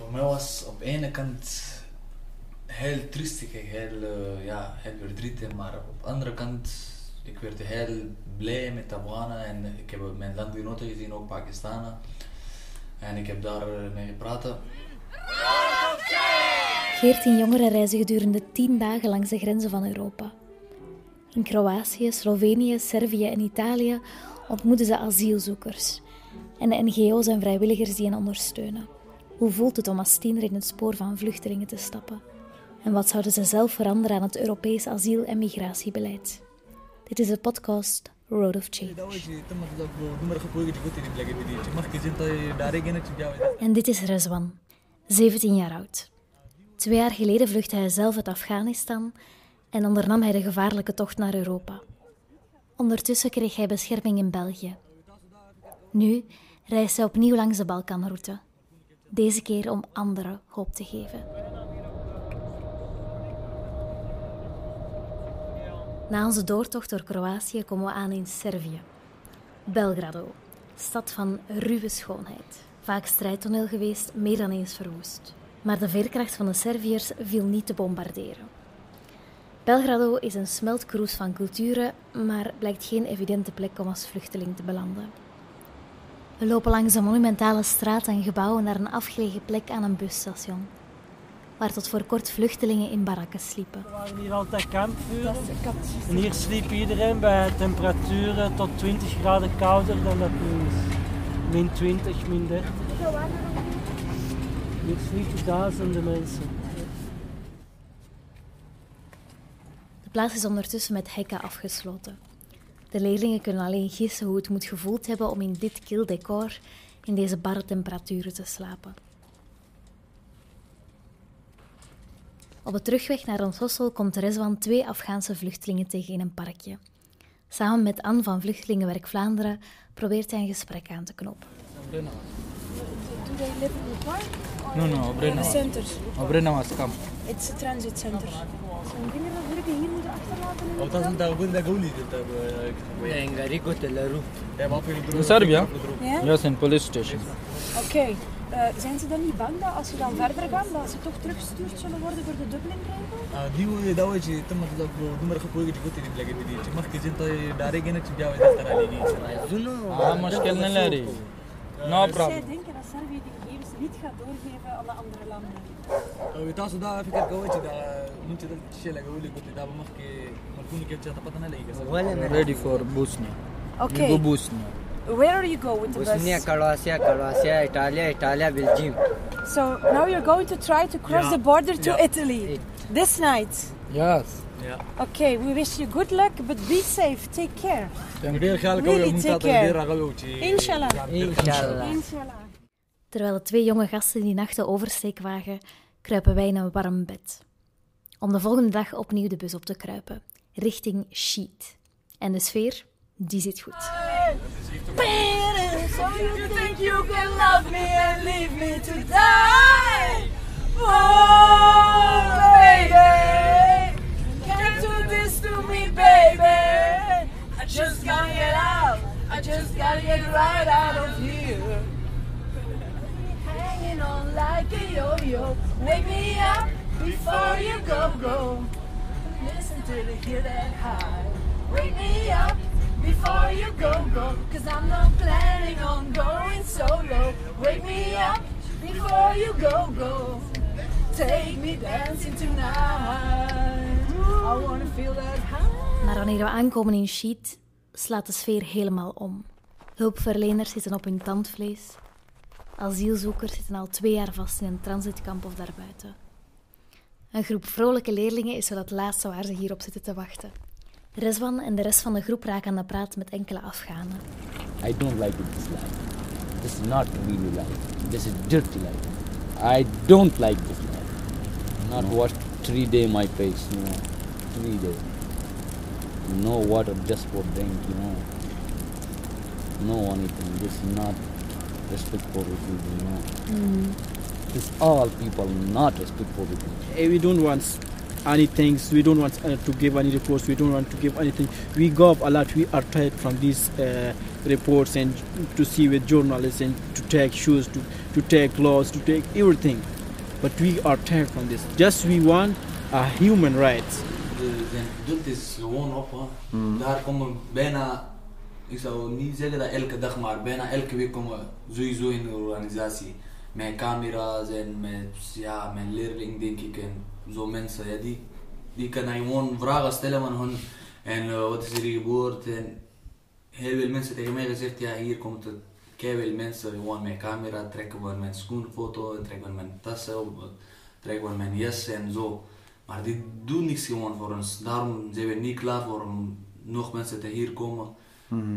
voor mij was op de ene kant heel triestig, heel, uh, ja, heel verdrietig, maar op de andere kant, ik werd heel blij met Afghanen en ik heb mijn landgenoten gezien, ook Pakistanen. En ik heb daar mee gepraat. Veertien jongeren reizen gedurende tien dagen langs de grenzen van Europa. In Kroatië, Slovenië, Servië en Italië ontmoeten ze asielzoekers en NGO's en vrijwilligers die hen ondersteunen. Hoe voelt het om als tiener in het spoor van vluchtelingen te stappen? En wat zouden ze zelf veranderen aan het Europees asiel- en migratiebeleid? Dit is de podcast Road of Change. En dit is Rezwan, 17 jaar oud. Twee jaar geleden vluchtte hij zelf uit Afghanistan en ondernam hij de gevaarlijke tocht naar Europa. Ondertussen kreeg hij bescherming in België. Nu reist hij opnieuw langs de Balkanroute. Deze keer om anderen hoop te geven. Na onze doortocht door Kroatië komen we aan in Servië. Belgrado, stad van ruwe schoonheid. Vaak strijdtoneel geweest, meer dan eens verwoest. Maar de veerkracht van de Serviërs viel niet te bombarderen. Belgrado is een smeltkroes van culturen, maar blijkt geen evidente plek om als vluchteling te belanden. We lopen langs een monumentale straat en gebouwen naar een afgelegen plek aan een busstation, waar tot voor kort vluchtelingen in barakken sliepen. We waren hier altijd kampvuren. En hier sliep iedereen bij temperaturen tot 20 graden kouder dan dat nu is. Min 20, min 30. Hier sliepen duizenden mensen. De plaats is ondertussen met hekken afgesloten. De leerlingen kunnen alleen gissen hoe het moet gevoeld hebben om in dit kil decor in deze barre temperaturen te slapen. Op de terugweg naar ons hostel komt Rezwan twee Afghaanse vluchtelingen tegen in een parkje. Samen met Anne van Vluchtelingenwerk Vlaanderen probeert hij een gesprek aan te knopen they live in the park? No, no, Obrenna. In the centers. Obrenna was come. It's a transit center. Of dat is daar ook in de goalie dat we in Garico Telaru. In Servië? Ja, in police station. Oké. Okay. Eh, zijn ze dan niet bang dat als ze dan verder gaan, dat ze toch teruggestuurd zullen worden door de Dublin-regel? Ah, die eh, dat weet eh, je, dat moet dat doen maar gewoon goed goed in blijven. Je mag kiezen dat je daar geen het jouw dat daar alleen niet. Ah, ah, ah maar schil niet No dus problem. denken dat Servië die gegevens niet gaat doorgeven aan de andere landen? ವಿತಾ ಸುಧಾ ಫಿಕರ್ ಗೌಚಿದ ಮುಂಚಿದ ಶಿಲೆಗೆ moet. ಗೊತ್ತಿದ್ದ ಮಕ್ಕಿ ಮಲ್ಕುನಿ ಕೆಚ್ಚ ತಪ್ಪತನಲ್ಲ ಈಗ ready for Bosnia Okay. Ready go Bosnia. Where are you going with the Bosnia. Croatia, Croatia, Italia, Italia, Belgium. So now you're going to try to cross yeah. the border to yeah. Italy this night. Ja. Oké, we wish you good luck, but be safe. Take care. Really take care. Inshallah. Inshallah. Inshallah. Terwijl de twee jonge gasten die nacht de oversteek wagen, kruipen wij in een warm bed. Om de volgende dag opnieuw de bus op te kruipen, richting Sheet. En de sfeer, die zit goed. Parents, Do you think you can love me and leave me to die? Oh, baby! Just gotta get out. I just gotta get right out of here. Hanging on like a yo-yo. Wake me up before you go, go. Listen to the hear that high. Wake me up before you go, go. Cause I'm not planning on going solo. Wake me up before you go, go. Take me dancing tonight. I wanna feel that high. Maar wanneer we aankomen in Sheet, slaat de sfeer helemaal om. Hulpverleners zitten op hun tandvlees. Asielzoekers zitten al twee jaar vast in een transitkamp of daarbuiten. Een groep vrolijke leerlingen is wel het laatste waar ze hierop zitten te wachten. Rezwan en de rest van de groep raken aan de praat met enkele Afghanen. I don't like this life. This is not really life. This is dirty life. I don't like this life. Not wash three day my face, know. Three day. No water just for drink, you know. No anything. This is not respect for people, you know. This all people not respect for people. We don't want any things We don't want uh, to give any reports. We don't want to give anything. We go up a lot. We are tired from these uh, reports and to see with journalists and to take shoes, to, to take laws, to take everything. But we are tired from this. Just we want a human rights. Geduld is gewoon op. Hè. Daar komen bijna, ik zou niet zeggen dat elke dag, maar bijna elke week komen sowieso in de organisatie. Mijn camera's en met, ja, mijn leerling denk ik en zo mensen. Ja, die, die kunnen gewoon vragen stellen van hun. En eh, wat is er gebeurd? En heel veel mensen tegen mij gezegd, ja hier komt het. Veel mensen gewoon mijn camera trekken we mijn schoenfoto, en trekken we mijn tassen trekken we mijn jas en zo. Maar die doen niks gewoon voor ons. Daarom zijn we niet klaar voor om nog mensen te hier komen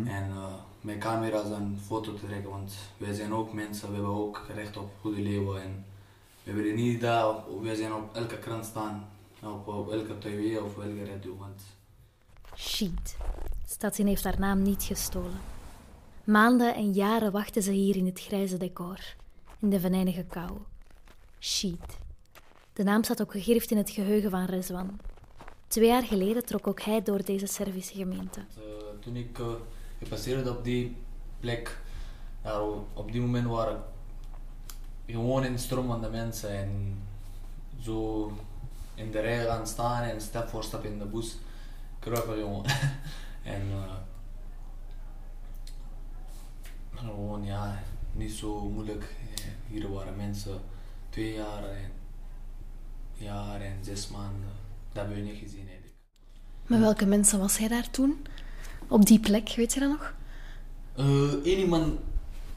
en eh, met camera's een foto te trekken. Want wij zijn ook mensen, we hebben ook recht op goede leven. En we willen niet daar, wij zijn op elke krant staan, op, op elke tv of elke radio. Want Sheet. Stadsin heeft haar naam niet gestolen. Maanden en jaren wachten ze hier in het grijze decor, in de venijnige kou. Sheet. De naam staat ook gegrift in het geheugen van Rezwan. Twee jaar geleden trok ook hij door deze Servische gemeente. Eh, toen ik eh, gepasseerd op die plek, ja, op die moment waren gewoon in de stroom van de mensen en zo in de rij gaan staan en stap voor stap in de bus kruipen gewoon. en eh, gewoon ja, niet zo moeilijk. Hier waren mensen twee jaar en jaar en zes maanden. Dat hebben we niet gezien eigenlijk. Met welke mensen was hij daar toen? Op die plek, weet je dat nog? Eh Eén iemand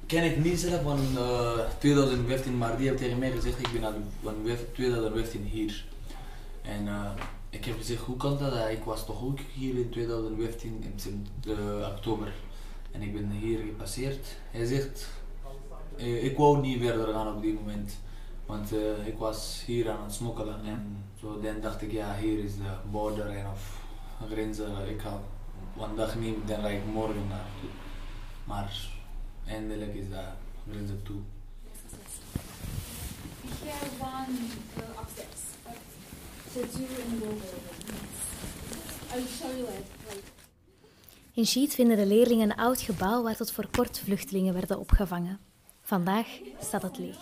ken ik niet zelf van eh 2015, maar die heeft tegen mij gezegd: Ik ben van wef- 2015 hier. En eh, ik heb gezegd: Hoe kan dat? Eh, Ik was toch ook hier in 2015 in eh, oktober. En ik ben hier gepasseerd. Hij zegt: eh, Ik wou niet verder gaan op die moment. Want eh, ik was hier aan het smokkelen. En zo dan dacht ik: Ja, hier is de border en of grenzen. Ik ga vandaag niet, dan ga ik morgen naartoe. Maar eindelijk is dat grenzen toe. In the lower I will show you it. Like, In Sheet vinden de leerlingen een oud gebouw waar tot voor kort vluchtelingen werden opgevangen. Vandaag staat het leeg.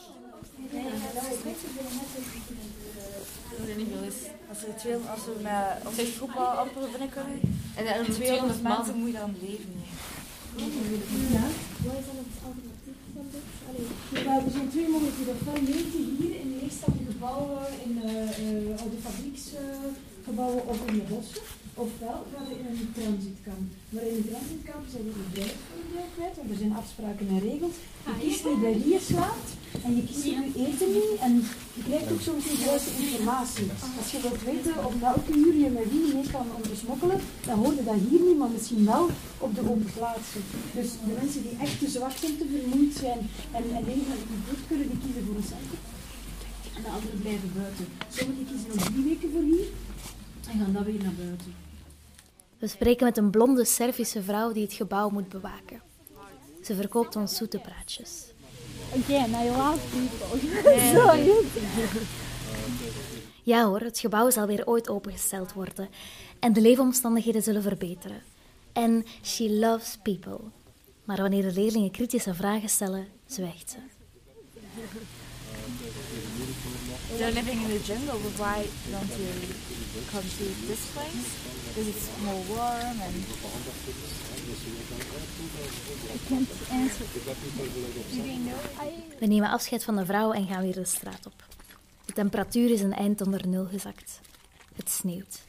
Als er, twee, als we met onze groep al amper binnen kunnen, en er 200 mensen moet je dan leven. ja, wat is dan het alternatief van dit? Allee, er zijn twee mogelijkheden. Ofwel leven hier in de leegstaande gebouwen, in eh, eh, oude fabrieksgebouwen of in de bossen. Ofwel gaan we in een transitkamp. Maar in een transitkamp zijn we de een deel kwijt, want er zijn afspraken en regels. Je kiest niet bij je slaapt en je kiest niet je eten niet en je krijgt ook soms niet juiste informatie. Als je wilt weten op welke uur je met wie mee kan om te smokkelen, dan hoor je dat hier niet, maar misschien wel op de open plaatsen. Dus de mensen die echt te zwak zijn, te vermoeid zijn en, en dat het niet goed kunnen, die kiezen voor een centrum. En de anderen blijven buiten. Sommigen kiezen nog drie weken voor hier en gaan dan weer naar buiten. We spreken met een blonde Servische vrouw die het gebouw moet bewaken. Ze verkoopt ons zoete praatjes. Again, I love people. Sorry. Ja hoor, het gebouw zal weer ooit opengesteld worden en de leefomstandigheden zullen verbeteren. En she loves people. Maar wanneer de leerlingen kritische vragen stellen, zwijgt ze. You're living in the jungle, but why don't you come to this place? Because it's more warm and. We nemen afscheid van de vrouw en gaan weer de straat op. De temperatuur is een eind onder nul gezakt. Het sneeuwt.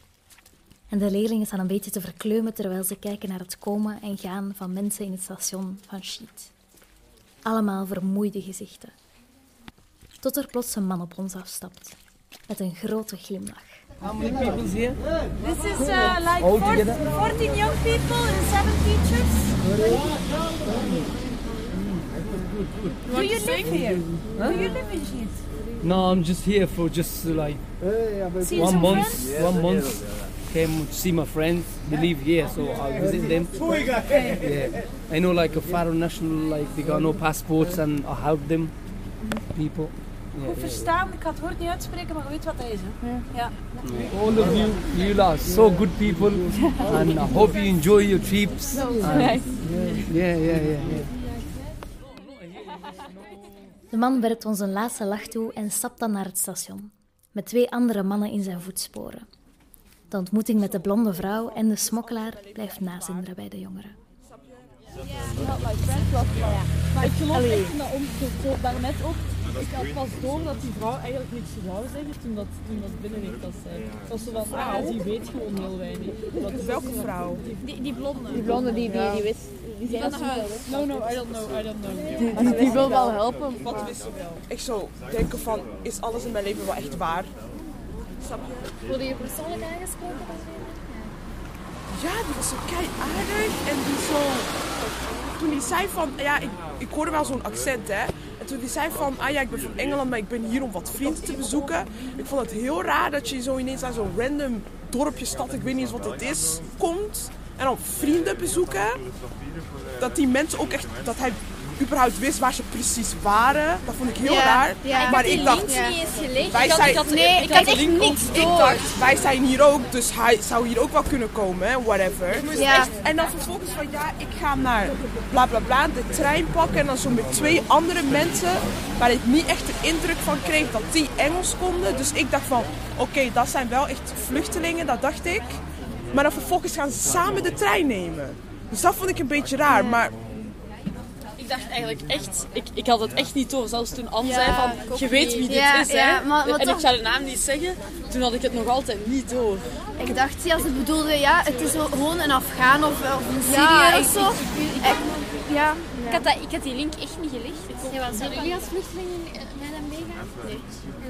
En de leerlingen staan een beetje te verkleumen terwijl ze kijken naar het komen en gaan van mensen in het station van Sheet. Allemaal vermoeide gezichten. Tot er plots een man op ons afstapt. Met een grote glimlach. How many people's here? This is uh, like All 14, 14 young people and 7 teachers. Do you live here? Huh? Do you live in Sheet? No, I'm just here for just uh, like See one month. friends? One month. Came to see my friends. They live here, so I'll visit them. Yeah, I know like a foreign national, like they got no passports, and I help them, people. Goed verstaan. Ik ga het woord niet uitspreken, maar je weet wat dat is. Hè? Ja. All of you, you are so good people, and I hope you enjoy your trips. And- Nice. Yeah, yeah. De man werpt ons een laatste lach toe en stapt dan naar het station, met twee andere mannen in zijn voetsporen. De ontmoeting met de blonde vrouw en de smokkelaar blijft nazinderen bij de jongeren. Maar ik geloof echt dat om zo daarnet ook. Ik had pas door dat die vrouw eigenlijk niks zou zeggen toen dat binnenreed dat zei. Het was zo van, ah, ja, die weet gewoon heel weinig. Welke vrouw? Die, die blonde. Die blonde die, die, die wist. Die zei van dat. No, no, I don't know, I don't know. Die- die- die wil wel helpen. Wat wist ze wel? Ik zou denken van, is alles in mijn leven wel echt waar? Snap je? Wilde je persoonlijk aangesproken? Ja, die was zo kei aardig en die zo... Toen die zei van, ja, ik, ik hoorde wel zo'n accent, hè. En die zei van, ah ja, ik ben van Engeland, maar ik ben hier om wat vrienden te bezoeken. Ik vond het heel raar dat je zo ineens aan zo'n random dorpje, stad, ik weet niet eens wat het is, komt. En dan vrienden bezoeken. Dat die mensen ook echt, dat hij überhaupt wist waar ze precies waren. Dat vond ik heel Ja, raar. ja. Ik Maar die ik dacht, niet eens gelezen. wij Ik had- zijn, ik Nee, ik had echt niks Ik dacht, wij zijn hier ook, dus hij zou hier ook wel kunnen komen, whatever. Ja. Echt- En dan vervolgens van, ja, ik ga naar bla bla bla, de trein pakken. En dan zo met twee andere mensen, waar ik niet echt de indruk van kreeg dat die Engels konden. Dus ik dacht van, oké, dat zijn wel echt vluchtelingen, dat dacht ik. Maar dan vervolgens gaan ze samen de trein nemen. Dus dat vond ik een beetje raar, maar... Ik dacht eigenlijk echt, ik, ik had het echt niet door. Zelfs toen Anne Ja, zei van, je weet wie dit Ja, is, hè. ja, maar- maar en toch- ik zou de naam niet zeggen. Toen had ik het nog altijd niet door. Ik dacht, ja, ze bedoelde, ja, het is gewoon een Afghaan of, of een Syriër of zo. ik- ik- Eh, ja. Ik had, dat, ik had die link echt niet gelicht. Ja, Zouden jullie als vluchtelingen eh?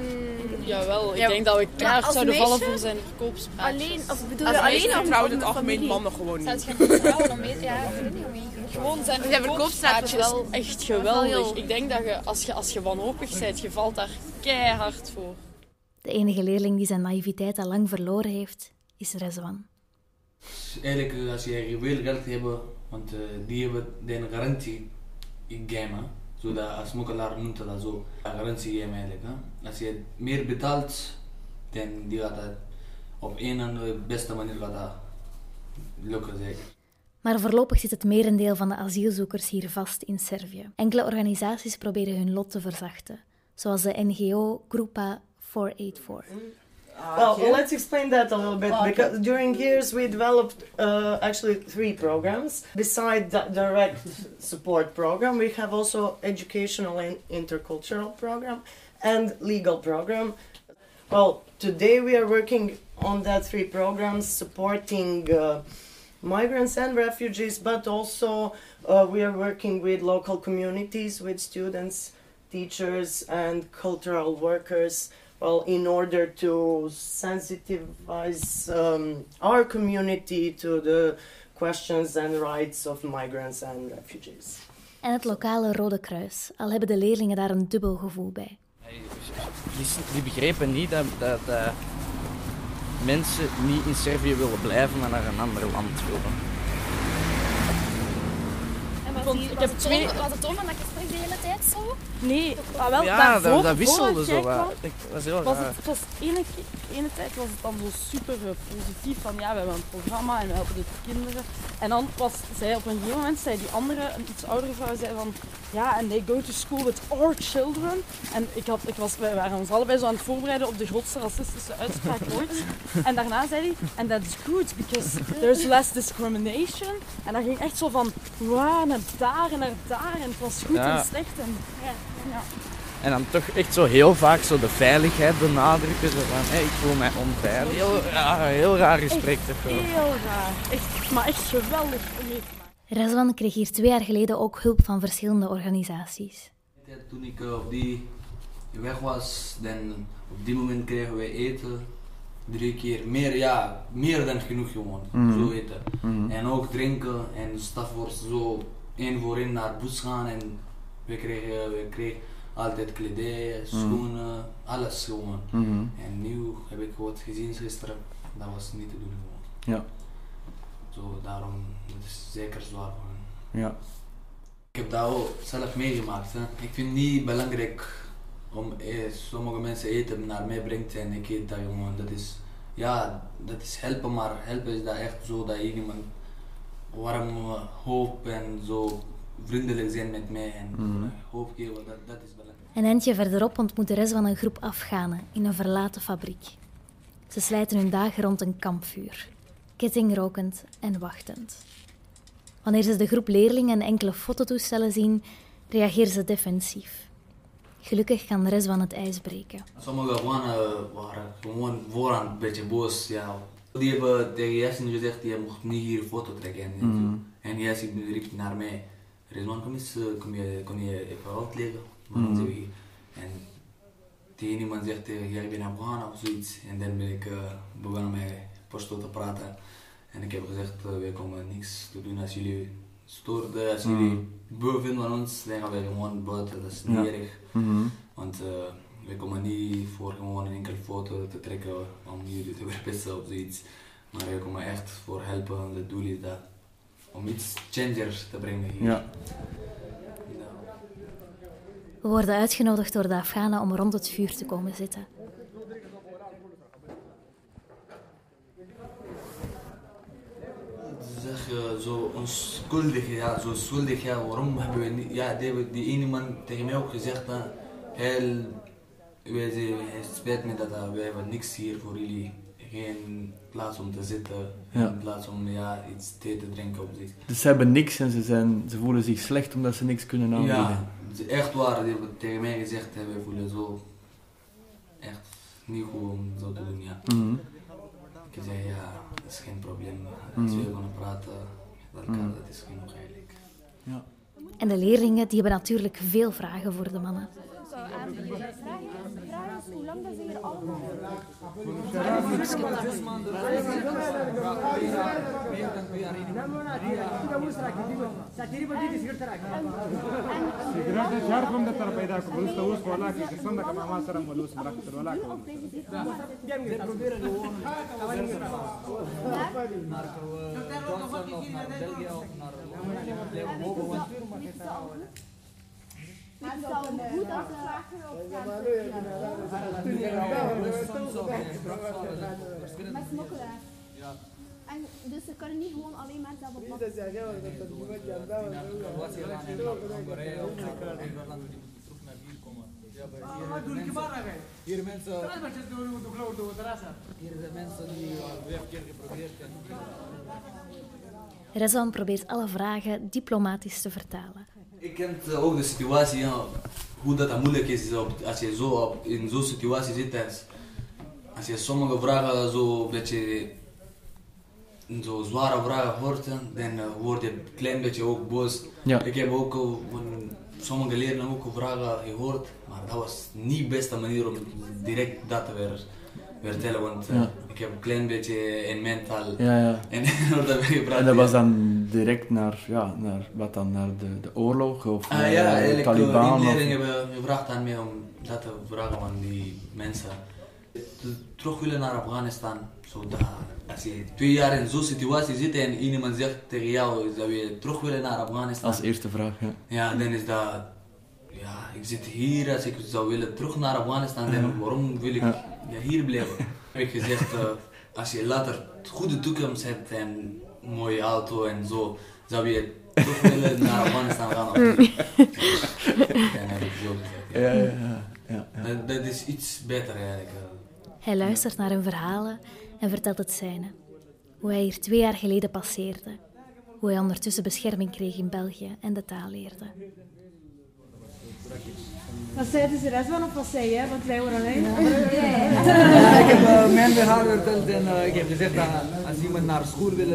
Nee. Jawel, ik Ja, denk dat we als zouden vallen meisje- voor zijn verkoopspraatjes. Alleen, of bedoel Als alleen in het met algemeen mannen gewoon niet. Zou je vertrouwen om mee Ja, ik weet niet hoe Gewoon zijn was verkoopspraatjes wel- echt wel geweldig. Ik denk dat je, als je, als je wanhopig bent, je valt daar keihard voor. De enige leerling die zijn naïviteit al lang verloren heeft, is Rezwan. Eigenlijk, eh, als je veel geld hebt, want eh, die hebben de garantie gegeven. Zodat als smokkelaar noemt dat zo. Een garantie geven eigenlijk. Hè. Als je meer betaalt, dan die gaat dat op een of andere beste manier gaat dat lukken. Maar voorlopig zit het merendeel van de asielzoekers hier vast in Servië. Enkele organisaties proberen hun lot te verzachten, zoals de NGO Grupa 484. Well, let's explain that a little bit Okay. because during years we developed uh, actually three programs. Besides the direct support program, we have also educational and intercultural program and legal program. Well, today we are working on that three programs, supporting uh, migrants and refugees, but also uh, we are working with local communities, with students, teachers, and cultural workers. Well, in order to sensitize um, our community to the questions and rights of migrants and refugees. En het lokale Rode Kruis, al hebben de leerlingen daar een dubbel gevoel bij. Die, die begrepen niet dat, dat, dat mensen niet in Servië willen blijven, maar naar een ander land willen. En was, die, het twee- toon, was het toon van dat gesprek de hele tijd zo? Nee, ah, wel, ja, daarvoor, dat, dat wisselde zo kwam, wat. Ik- Dat was heel was raar. het, het was ene, tijd was het dan zo super eh, positief van ja, we hebben een programma en we helpen de kinderen. En dan was zij op een gegeven moment, zei die andere, een iets oudere vrouw, zei van ja, en they go to school with our children. En ik had, ik was, wij waren ons allebei zo aan het voorbereiden op de grootste racistische uitspraak ooit. En daarna zei hij, and that's good because there's less discrimination. En dat ging echt zo van wow, naar daar en naar daar en het was goed Ja. en slecht. En, ja. En dan toch echt zo heel vaak zo de veiligheid benadrukken. Zo van, hey, ik voel mij onveilig. Heel raar, heel raar gesprek toch wel. Heel raar. Echt, maar echt geweldig om mee te maken. Rezwan kreeg hier twee jaar geleden ook hulp van verschillende organisaties. Toen ik eh, op die weg was, dan op die moment kregen we eten. Drie keer meer, ja, meer dan genoeg gewoon. Mhm. Zo eten. Mhm. En ook drinken en staf wordt zo één voor één naar bus gaan en we kregen, we kregen altijd kledij, schoenen, alles gewoon. Mhm. En nu heb ik wat gezien gisteren, dat was niet te doen gewoon. Ja. Zo, daarom, dat is zeker zwaar gewoon. Ja. Ik heb dat ook zelf meegemaakt. Hè. Ik vind het niet belangrijk om eh, sommige mensen eten naar mij brengt en ik eet dat gewoon. Dat is, ja, dat is helpen, maar helpen is dat echt zo dat je iemand warm hoop en zo vriendelijk zijn met mij en Mhm. hoop geven, dat, dat is belangrijk. Een eindje verderop ontmoet Rezwan een groep Afghanen in een verlaten fabriek. Ze slijten hun dagen rond een kampvuur, kettingrokend en wachtend. Wanneer ze de groep leerlingen en enkele fototoestellen zien, reageren ze defensief. Gelukkig kan Rezwan het ijs breken. Sommige Afghanen waren gewoon vooraan een beetje boos. Ja. Die hebben tegen Yasin gezegd, je mocht niet hier foto trekken. En, Mhm. en Yasin riep naar mij, Rizwan, kom eens, eh, kom je, kom je even uitleggen? Waarom Mhm. zijn we hier? En tegen iemand zegt tegen, jij bent Afghaan of zoiets. En dan ben ik eh, begonnen met Pashto te praten. En ik heb gezegd, eh, wij komen niks te doen als jullie stoorden, als jullie Mhm. beu vinden van ons, dan gaan wij gewoon buiten. Dat is niet Ja. erg. Mhm. Want we komen niet voor gewoon een enkele foto te trekken om jullie te verpesten of zoiets. Maar we komen echt voor helpen. Het doel is dat om iets changer te brengen hier. Ja. We worden uitgenodigd door de Afghanen om rond het vuur te komen zitten. Zeg je zo onschuldig, ja, zo schuldig, ja, waarom hebben we niet, ja, die, die ene man tegen mij ook gezegd, dat heel, wij het spijt me dat wij hebben niks hier voor jullie, geen plaats om te zitten, Ja. geen plaats om ja, iets thee te drinken op zich. Dus ze hebben niks en ze, zijn, ze voelen zich slecht omdat ze niks kunnen aanbieden. Ja, echt waar. Die hebben tegen mij gezegd, hè, wij voelen zo echt niet goed om zo te doen, ja. Mhm. Ik zei, ja, dat is geen probleem. Als Mhm. we kunnen praten met elkaar, Mhm. dat is genoeg eigenlijk. Ja. En de leerlingen die hebben natuurlijk veel vragen voor de mannen. hoe lang dat ze hier allemaal... سګریټ شهر کوم د تر پیدا کو بل اوس ولا کې قسم د کما سره ملوس مرکز ولا Het goed dus ze kunnen niet gewoon alleen maar dat. Hier. Hier zijn mensen die twee keer geprobeerd hebben. Rezan probeert alle vragen diplomatisch te vertalen. Ik ken eh, ook de situatie, ja, hoe dat, dat moeilijk is als je zo op, in zo'n situatie zit. Als, als je sommige vragen zo beetje, zo zware vragen hoort, dan eh, word je een klein beetje ook boos. Ja. Ik heb ook eh, van sommige leerlingen ook vragen gehoord, maar dat was niet de beste manier om direct dat te weer, vertellen, want eh, Ja. ik heb een klein beetje in mijn taal. Ja, ja. En dat gepraat. En dat ja. was dan direct naar, ja, naar wat dan, naar de, de oorlog of Ah, naar ja, de eigenlijk Taliban? uh, of- hebben gevraagd aan mij om dat te vragen van die mensen. Te- Terug willen naar Afghanistan. Zodat als je twee jaar in zo'n situatie zit en iemand zegt tegen jou dat we terug willen naar Afghanistan. Als eerste vraag, ja. Ja, dan is dat... Ja, ik zit hier, als ik zou willen terug naar Afghanistan, dan waarom wil ik Ja. ja, hier blijven? heb ik gezegd, eh, als je later een goede toekomst hebt en een mooie auto en zo, zou je terug willen naar Afghanistan gaan? of niet? Dan heb ik zo gezegd. Ja, ja, ja, ja, ja. Dat, dat is iets beter eigenlijk. eh. Hij luistert naar hun verhalen en vertelt het zijne. Hoe hij hier twee jaar geleden passeerde. Hoe hij ondertussen bescherming kreeg in België en de taal leerde. Wat zei dus de rest van of wat zei jij? Want wij horen alleen. Ja, ik heb eh, mijn verhaal verteld en eh, ik heb gezegd dat als iemand naar school wil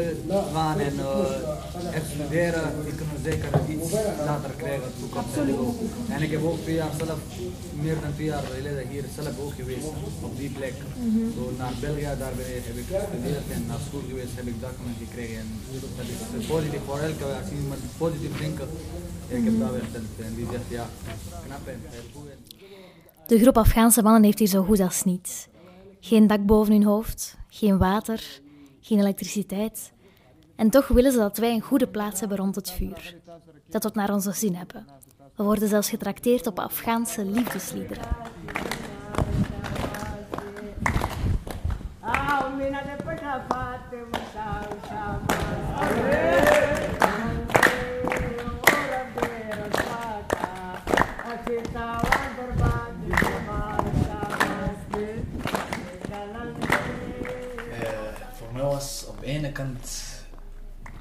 gaan en uh, echt studeren, die kunnen zeker iets later krijgen. toekomst. En ik heb ook twee jaar zelf, meer dan twee jaar geleden hier zelf ook geweest, op die plek. Zo naar België, daar ben ik, heb ik gestudeerd en naar school geweest, heb ik document gekregen. En dat is eh, positief voor elke, als iemand positief denkt, En- De groep Afghaanse mannen heeft hier zo goed als niets. Geen dak boven hun hoofd, geen water, geen elektriciteit. En toch willen ze dat wij een goede plaats hebben rond het vuur. Dat we het naar onze zin hebben. We worden zelfs getrakteerd op Afghaanse liefdesliederen. Eh, was op de ene kant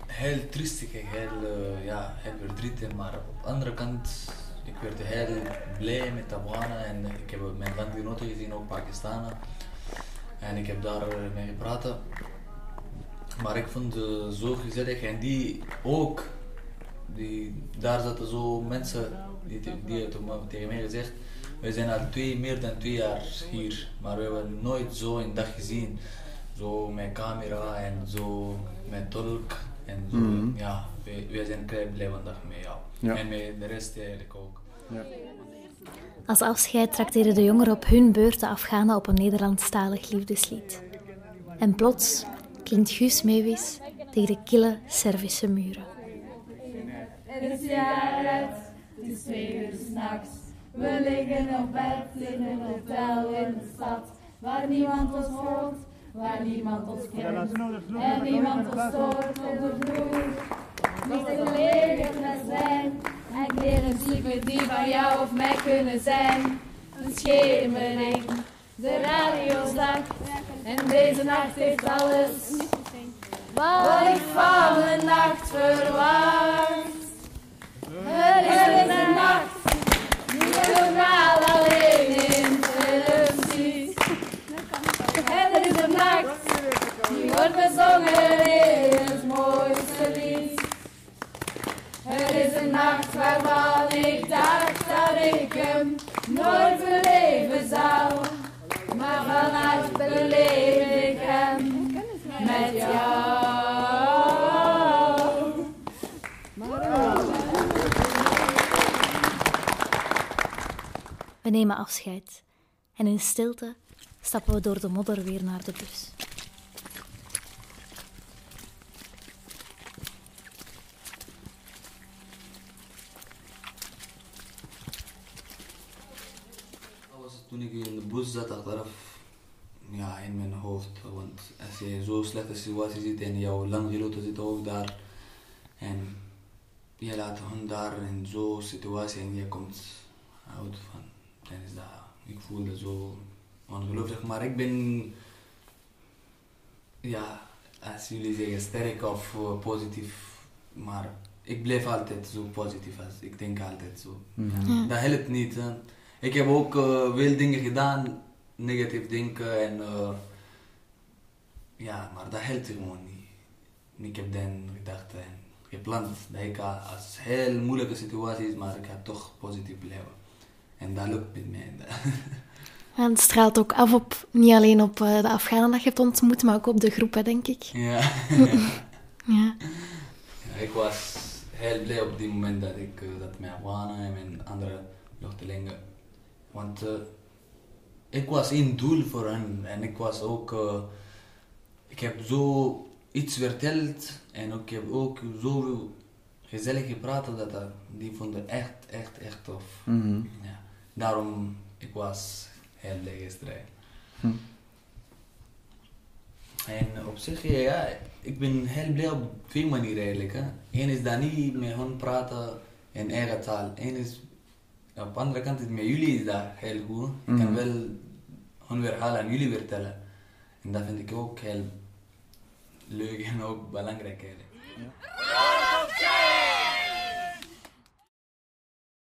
heel triestig, heel, eh, ja, heel verdrietig, maar op de andere kant, ik werd heel blij met Afghanen en ik heb mijn landgenoten gezien, ook Pakistanen. En ik heb daar eh, mee gepraat. Maar ik vond het zo gezellig en die ook, die, daar zaten zo mensen die, die tegen mij gezegd, we zijn al twee, meer dan twee jaar hier, maar we hebben nooit zo een dag gezien. Zo met camera en zo met tolk en zo. Mhm. Ja, we, we zijn kei blij vandaag jou. Ja. En met de rest eigenlijk ook. Als afscheid trakteren de jongeren op hun beurt de Afghanen op een Nederlandstalig liefdeslied. En plots klinkt Guus Meeuwis tegen de kille Servische muren. Het is jaar uit, het is twee uur s'nachts. We liggen op bed in een hotel in de stad. Waar niemand ons hoort, waar niemand ons kent. En niemand ons stoort op de vloer. Niet met zijn. En kleren die van jou of mij kunnen zijn. Een schemering, de radio zakt. En deze nacht heeft alles. Wat ik van de nacht verwacht. Het is een nacht die je normaal alleen in film ziet. Het is een nacht die wordt bezongen het mooiste lied. Het is een nacht waarvan ik dacht dat ik hem nooit beleven zou. Maar vannacht beleef ik hem met jou. We nemen afscheid en in stilte stappen we door de modder weer naar de bus. Dat was het toen ik in de bus zat achteraf, ja, in mijn hoofd. Want als je zo'n slechte situatie zit en jouw landgenoten zitten ook daar en je laat hun daar in zo'n situatie en je komt uit van, dan is dat, ik voelde zo ongelooflijk. Maar ik ben, ja, als jullie zeggen sterk of positief, maar ik blijf altijd zo positief als ik denk altijd zo. Ja. Dat helpt niet. Hè. Ik heb ook eh, veel dingen gedaan, negatief denken en ja, maar dat helpt gewoon niet. Ik heb dan gedacht en gepland dat ik ga als heel moeilijke situatie is, maar ik ga toch positief blijven. En dat lukt met mij. En het straalt ook af op, niet alleen op eh, de Afghanen dat je hebt ontmoet, maar ook op de groep, hè, denk ik. Ja. Ja. Ja, ik was heel blij op die moment dat ik eh, dat mijn Afghanen en mijn andere vluchtelingen. Want eh, ik was een doel voor hen en ik was ook. eh, ik heb zo iets verteld en ik heb ook zoveel gezellig gepraat dat die vonden echt, echt, echt tof. Mhm. Ja. Daarom ik was heel blij gisteren. Hm. En op zich, ja, ik ben heel blij op twee manieren eigenlijk. Hè. Eén is dat niet met hen praten in eigen taal. Eén is, op de andere kant met jullie is dat heel goed. Ik kan Mhm. wel hun verhalen aan jullie vertellen. En dat vind ik ook heel leuk ook belangrijk eigenlijk.